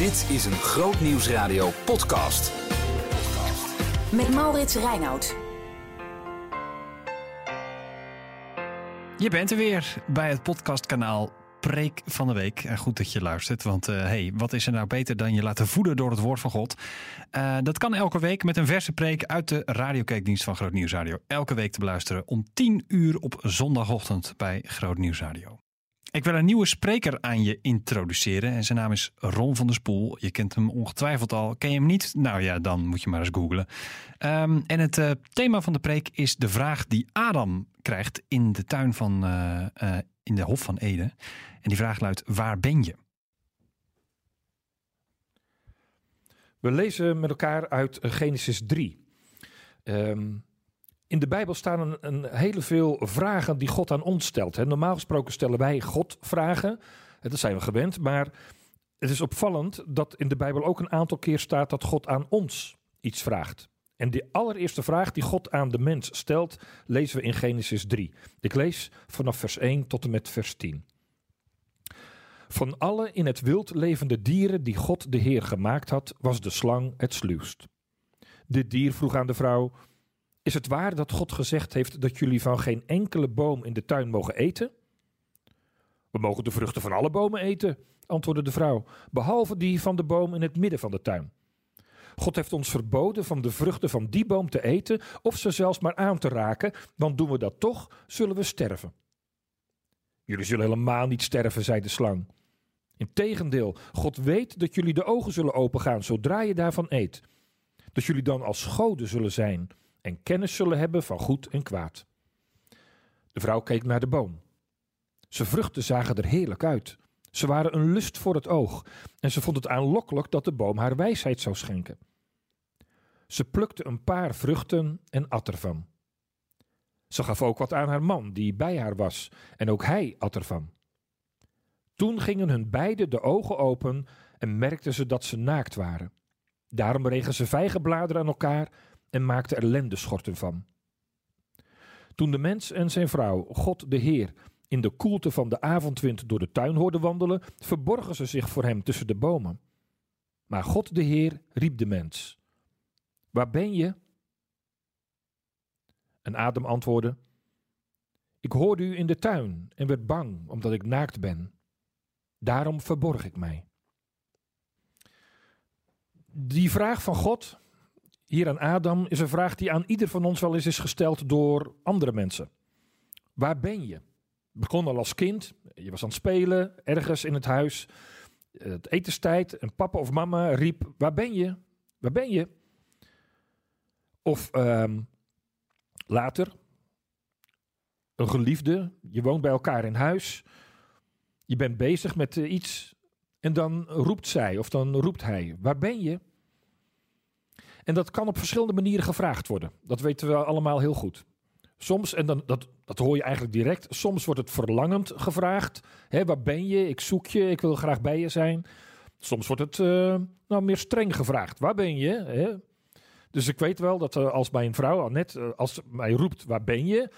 Dit is een Groot Nieuwsradio podcast. Met Maurits Reinoud. Je bent er weer bij het podcastkanaal Preek van de Week. En goed dat je luistert, want uh, hey, wat is er nou beter dan je laten voeden door het woord van God? Uh, dat kan elke week met een verse preek uit de radiokeekdienst van Groot Nieuwsradio. Elke week te beluisteren om 10 uur op zondagochtend bij Groot Nieuwsradio. Ik wil een nieuwe spreker aan je introduceren en zijn naam is Ron van der Spoel. Je kent hem ongetwijfeld al. Ken je hem niet? Nou ja, dan moet je maar eens googlen. Um, en het uh, thema van de preek is de vraag die Adam krijgt in de tuin van, uh, in de Hof van Eden. En die vraag luidt, waar ben je? We lezen met elkaar uit Genesis 3. Um, in de Bijbel staan een, hele veel vragen die God aan ons stelt. Hè. Normaal gesproken stellen wij God vragen. Dat zijn we gewend. Maar het is opvallend dat in de Bijbel ook een aantal keer staat dat God aan ons iets vraagt. En de allereerste vraag die God aan de mens stelt, lezen we in Genesis 3. Ik lees vanaf vers 1 tot en met vers 10. Van alle in het wild levende dieren die God de Heer gemaakt had, was de slang het sluwst. Dit dier vroeg aan de vrouw: is het waar dat God gezegd heeft dat jullie van geen enkele boom in de tuin mogen eten? We mogen de vruchten van alle bomen eten, antwoordde de vrouw, behalve die van de boom in het midden van de tuin. God heeft ons verboden van de vruchten van die boom te eten of ze zelfs maar aan te raken, want doen we dat toch, zullen we sterven. Jullie zullen helemaal niet sterven, zei de slang. Integendeel, God weet dat jullie de ogen zullen opengaan zodra je daarvan eet. Dat jullie dan als goden zullen zijn en kennis zullen hebben van goed en kwaad. De vrouw keek naar de boom. Zijn vruchten zagen er heerlijk uit. Ze waren een lust voor het oog en ze vond het aanlokkelijk dat de boom haar wijsheid zou schenken. Ze plukte een paar vruchten en at ervan. Ze gaf ook wat aan haar man, die bij haar was, en ook hij at ervan. Toen gingen hun beiden de ogen open en merkten ze dat ze naakt waren. Daarom regen ze vijgenbladeren aan elkaar en maakte er lendeschorten van. Toen de mens en zijn vrouw God de Heer in de koelte van de avondwind door de tuin hoorden wandelen, verborgen ze zich voor hem tussen de bomen. Maar God de Heer riep de mens: Waar ben je? En Adam antwoordde: Ik hoorde u in de tuin en werd bang omdat ik naakt ben. Daarom verborg ik mij. Die vraag van God hier aan Adam is een vraag die aan ieder van ons wel eens is gesteld door andere mensen. Waar ben je? Begon al als kind, je was aan het spelen, ergens in het huis, het etenstijd en papa of mama riep, waar ben je? Waar ben je? Of um, later, een geliefde, je woont bij elkaar in huis, je bent bezig met uh, iets en dan roept zij of dan roept hij, waar ben je? En dat kan op verschillende manieren gevraagd worden. Dat weten we allemaal heel goed. Soms, en dan, dat, dat hoor je eigenlijk direct, soms wordt het verlangend gevraagd. Hè, waar ben je? Ik zoek je, ik wil graag bij je zijn. Soms wordt het uh, nou, meer streng gevraagd. Waar ben je? Hè? Dus ik weet wel dat uh, als mijn vrouw, net uh, als mij roept, waar ben je?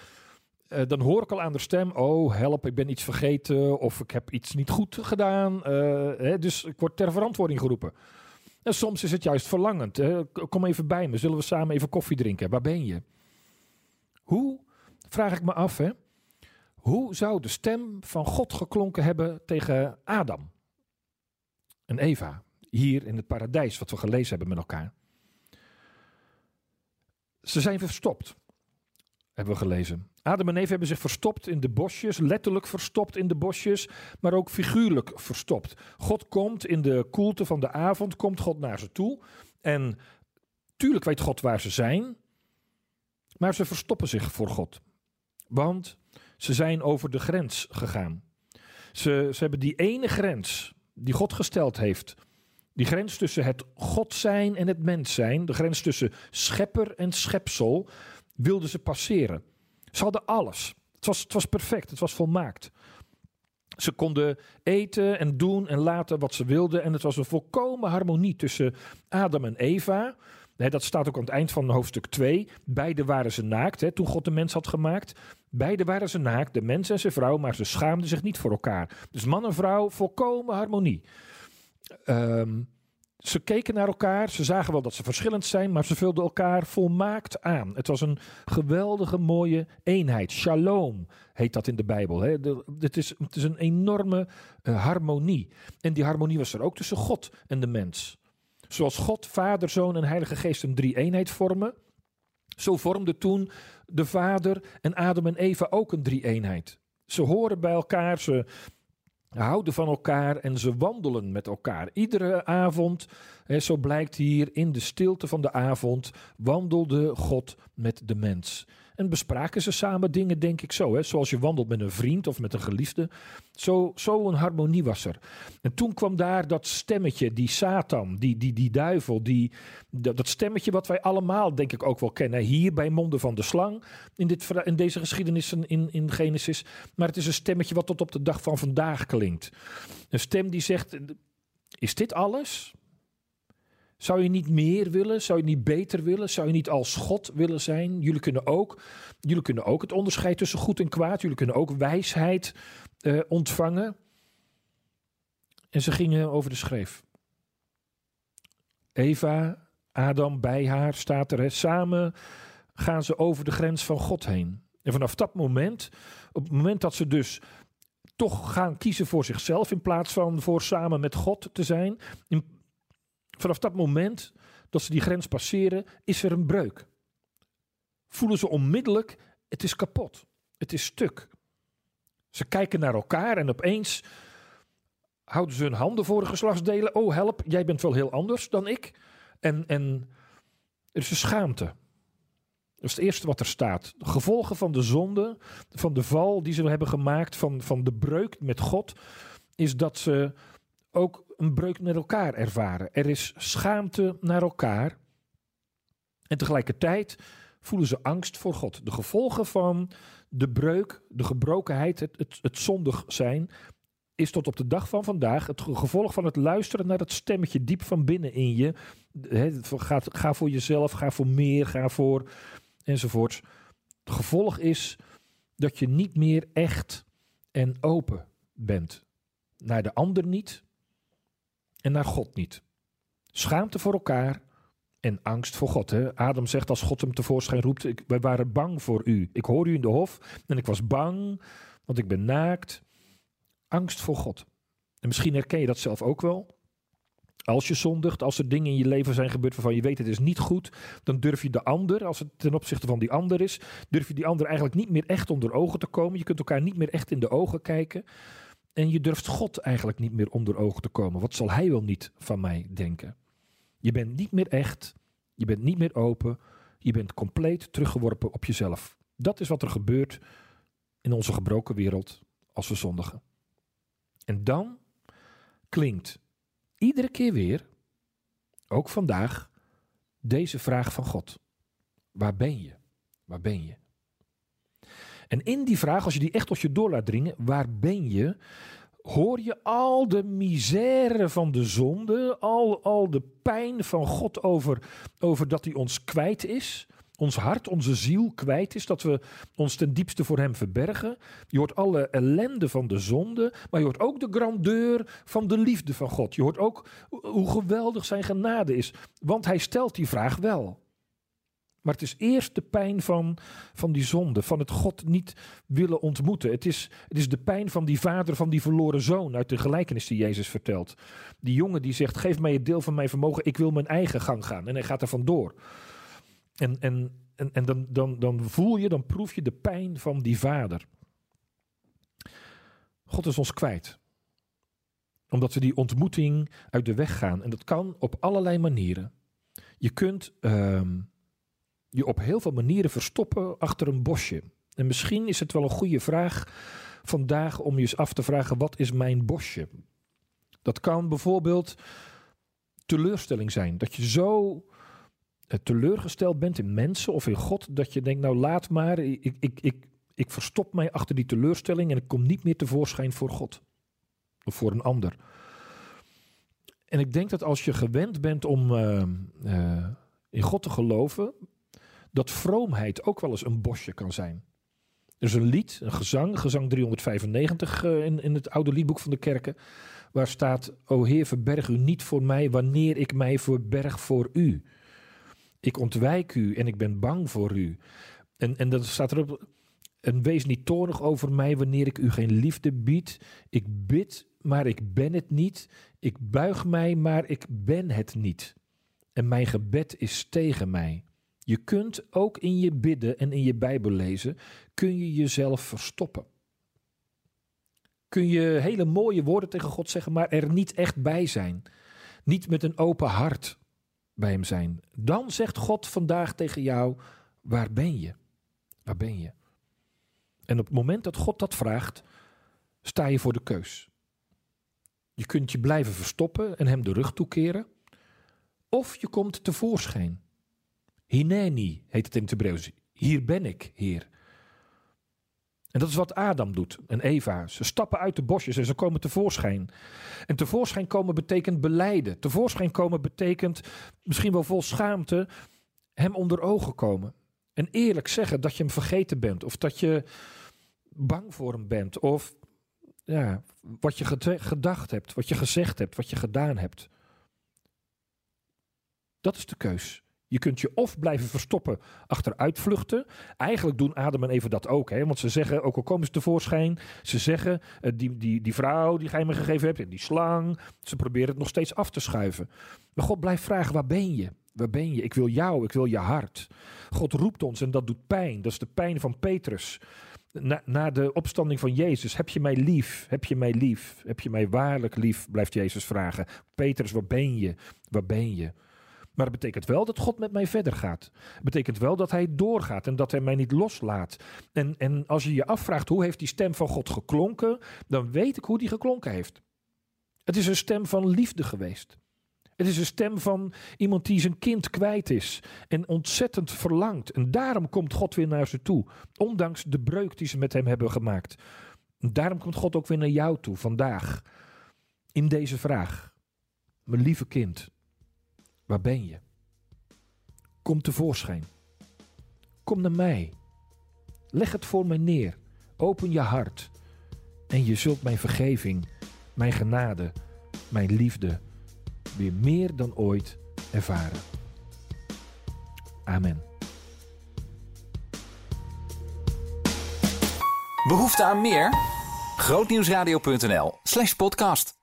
dan hoor ik al aan de stem, oh help, ik ben iets vergeten of ik heb iets niet goed gedaan. Hè, dus ik word ter verantwoording geroepen. En soms is het juist verlangend. Kom even bij me, zullen we samen even koffie drinken? Waar ben je? Hoe, vraag ik me af, hè? hoe zou de stem van God geklonken hebben tegen Adam en Eva, hier in het paradijs, wat we gelezen hebben met elkaar? Ze zijn verstopt, hebben we gelezen. Adam en Eva hebben zich verstopt in de bosjes, letterlijk verstopt in de bosjes, maar ook figuurlijk verstopt. God komt in de koelte van de avond, komt God naar ze toe. En tuurlijk weet God waar ze zijn, maar ze verstoppen zich voor God. Want ze zijn over de grens gegaan. Ze, ze hebben die ene grens die God gesteld heeft. Die grens tussen het God zijn en het mens zijn, de grens tussen schepper en schepsel, wilden ze passeren. Ze hadden alles. Het was, het was perfect, het was volmaakt. Ze konden eten en doen en laten wat ze wilden. En het was een volkomen harmonie tussen Adam en Eva. dat staat ook aan het eind van hoofdstuk 2. Beide waren ze naakt toen God de mens had gemaakt. Beide waren ze naakt, de mens en zijn vrouw, maar ze schaamden zich niet voor elkaar. Dus man en vrouw, volkomen harmonie. Ehm, ze keken naar elkaar, ze zagen wel dat ze verschillend zijn, maar ze vulden elkaar volmaakt aan. Het was een geweldige, mooie eenheid. Shalom heet dat in de Bijbel. Hè. Het, is, het is een enorme eh, harmonie. En die harmonie was er ook tussen God en de mens. Zoals God, Vader, Zoon en Heilige Geest een drie-eenheid vormen, zo vormde toen de Vader en Adam en Eva ook een drie-eenheid. Ze horen bij elkaar, ze houden van elkaar en ze wandelen met elkaar. Iedere avond, hè, zo blijkt hier, in de stilte van de avond, wandelde God met de mens. En bespraken ze samen dingen, denk ik zo. Hè? Zoals je wandelt met een vriend of met een geliefde. Zo, zo een harmonie was er. En toen kwam daar dat stemmetje, die Satan, die, die, die duivel, die, dat, dat stemmetje wat wij allemaal, denk ik, ook wel kennen. Hier bij monden van de slang, in, dit, in deze geschiedenissen in, in Genesis. Maar het is een stemmetje wat tot op de dag van vandaag klinkt. Een stem die zegt, is dit alles? Zou je niet meer willen? Zou je niet beter willen? Zou je niet als God willen zijn? Jullie kunnen ook, jullie kunnen ook het onderscheid tussen goed en kwaad. Jullie kunnen ook wijsheid eh, ontvangen. En ze gingen over de schreef. Eva, Adam bij haar staat er. Hè. Samen gaan ze over de grens van God heen. En vanaf dat moment, op het moment dat ze dus toch gaan kiezen voor zichzelf in plaats van voor samen met God te zijn, in, vanaf dat moment dat ze die grens passeren, is er een breuk. Voelen ze onmiddellijk, het is kapot. Het is stuk. Ze kijken naar elkaar en opeens houden ze hun handen voor de geslachtsdelen. Oh, help, jij bent wel heel anders dan ik. En, en er is een schaamte. Dat is het eerste wat er staat. De gevolgen van de zonde, van de val die ze hebben gemaakt, van, van de breuk met God, is dat ze ook een breuk met elkaar ervaren. Er is schaamte naar elkaar. En tegelijkertijd voelen ze angst voor God. De gevolgen van de breuk, de gebrokenheid, het, het, zondig zijn, is tot op de dag van vandaag het ge- gevolg van het luisteren naar dat stemmetje diep van binnen in je. Van ga, ga voor jezelf, ga voor meer, ga voor enzovoorts. Het gevolg is dat je niet meer echt en open bent. Naar de ander niet en naar God niet. Schaamte voor elkaar en angst voor God. Hè? Adam zegt als God hem tevoorschijn roept, ik, wij waren bang voor u. Ik hoorde u in de hof en ik was bang, want ik ben naakt. Angst voor God. En misschien herken je dat zelf ook wel. Als je zondigt, als er dingen in je leven zijn gebeurd waarvan je weet het is niet goed, dan durf je de ander, als het ten opzichte van die ander is, durf je die ander eigenlijk niet meer echt onder ogen te komen. Je kunt elkaar niet meer echt in de ogen kijken. En je durft God eigenlijk niet meer onder ogen te komen. Wat zal hij wel niet van mij denken? Je bent niet meer echt, je bent niet meer open, je bent compleet teruggeworpen op jezelf. Dat is wat er gebeurt in onze gebroken wereld als we zondigen. En dan klinkt iedere keer weer, ook vandaag, deze vraag van God. Waar ben je? Waar ben je? En in die vraag, als je die echt tot je door laat dringen, waar ben je? Hoor je al de misère van de zonde, al, al de pijn van God over, over dat hij ons kwijt is, ons hart, onze ziel kwijt is, dat we ons ten diepste voor hem verbergen. Je hoort alle ellende van de zonde, maar je hoort ook de grandeur van de liefde van God. Je hoort ook hoe geweldig zijn genade is, want hij stelt die vraag wel. Maar het is eerst de pijn van, van die zonde, van het God niet willen ontmoeten. Het is, het is de pijn van die vader van die verloren zoon uit de gelijkenis die Jezus vertelt. Die jongen die zegt, geef mij het deel van mijn vermogen, ik wil mijn eigen gang gaan. En hij gaat er vandoor. En, en, en, en dan, dan, dan voel je, dan proef je de pijn van die vader. God is ons kwijt. Omdat we die ontmoeting uit de weg gaan. En dat kan op allerlei manieren. Je kunt ehm, je op heel veel manieren verstoppen achter een bosje. En misschien is het wel een goede vraag vandaag om je eens af te vragen: wat is mijn bosje? Dat kan bijvoorbeeld teleurstelling zijn. Dat je zo eh, teleurgesteld bent in mensen of in God, dat je denkt: nou laat maar, ik, ik, ik, ik verstop mij achter die teleurstelling en ik kom niet meer tevoorschijn voor God of voor een ander. En ik denk dat als je gewend bent om eh, eh, in God te geloven, dat vroomheid ook wel eens een bosje kan zijn. Er is een lied, een gezang, gezang 395 uh, in, in het oude liedboek van de kerken, waar staat: O Heer, verberg u niet voor mij wanneer ik mij verberg voor u. Ik ontwijk u en ik ben bang voor u. En, en dan staat erop: En wees niet toornig over mij wanneer ik u geen liefde bied. Ik bid, maar ik ben het niet. Ik buig mij, maar ik ben het niet. En mijn gebed is tegen mij. Je kunt ook in je bidden en in je Bijbel lezen, kun je jezelf verstoppen. Kun je hele mooie woorden tegen God zeggen, maar er niet echt bij zijn. Niet met een open hart bij hem zijn. Dan zegt God vandaag tegen jou, waar ben je? Waar ben je? En op het moment dat God dat vraagt, sta je voor de keus. Je kunt je blijven verstoppen en hem de rug toekeren. Of je komt tevoorschijn. Hineni heet het in het Hebreeuws. Hier ben ik, Heer. En dat is wat Adam doet en Eva. Ze stappen uit de bosjes en ze komen tevoorschijn. En tevoorschijn komen betekent beleiden. Tevoorschijn komen betekent misschien wel vol schaamte hem onder ogen komen. En eerlijk zeggen dat je hem vergeten bent. Of dat je bang voor hem bent. Of ja, wat je gedacht hebt, wat je gezegd hebt, wat je gedaan hebt. Dat is de keus. Je kunt je of blijven verstoppen achter uitvluchten. Eigenlijk doen Adam en Eva dat ook. Hè? Want ze zeggen, ook al komen ze tevoorschijn, ze zeggen, uh, die, die, die vrouw die gij me gegeven hebt, en die slang, ze proberen het nog steeds af te schuiven. Maar God blijft vragen, waar ben je? Waar ben je? Ik wil jou, ik wil je hart. God roept ons en dat doet pijn. Dat is de pijn van Petrus. Na, na, de opstanding van Jezus, heb je mij lief? Heb je mij lief? Heb je mij waarlijk lief? Blijft Jezus vragen. Petrus, waar ben je? Waar ben je? Maar het betekent wel dat God met mij verder gaat. Het betekent wel dat hij doorgaat en dat hij mij niet loslaat. En, en als je je afvraagt hoe heeft die stem van God geklonken, dan weet ik hoe die geklonken heeft. Het is een stem van liefde geweest. Het is een stem van iemand die zijn kind kwijt is en ontzettend verlangt. En daarom komt God weer naar ze toe, ondanks de breuk die ze met hem hebben gemaakt. Daarom komt God ook weer naar jou toe vandaag, in deze vraag. Mijn lieve kind, Waar ben je? Kom tevoorschijn. Kom naar mij. Leg het voor mij neer. Open je hart. En je zult mijn vergeving, mijn genade, mijn liefde weer meer dan ooit ervaren. Amen. Behoefte aan meer? Grootnieuwsradio.nl slash podcast.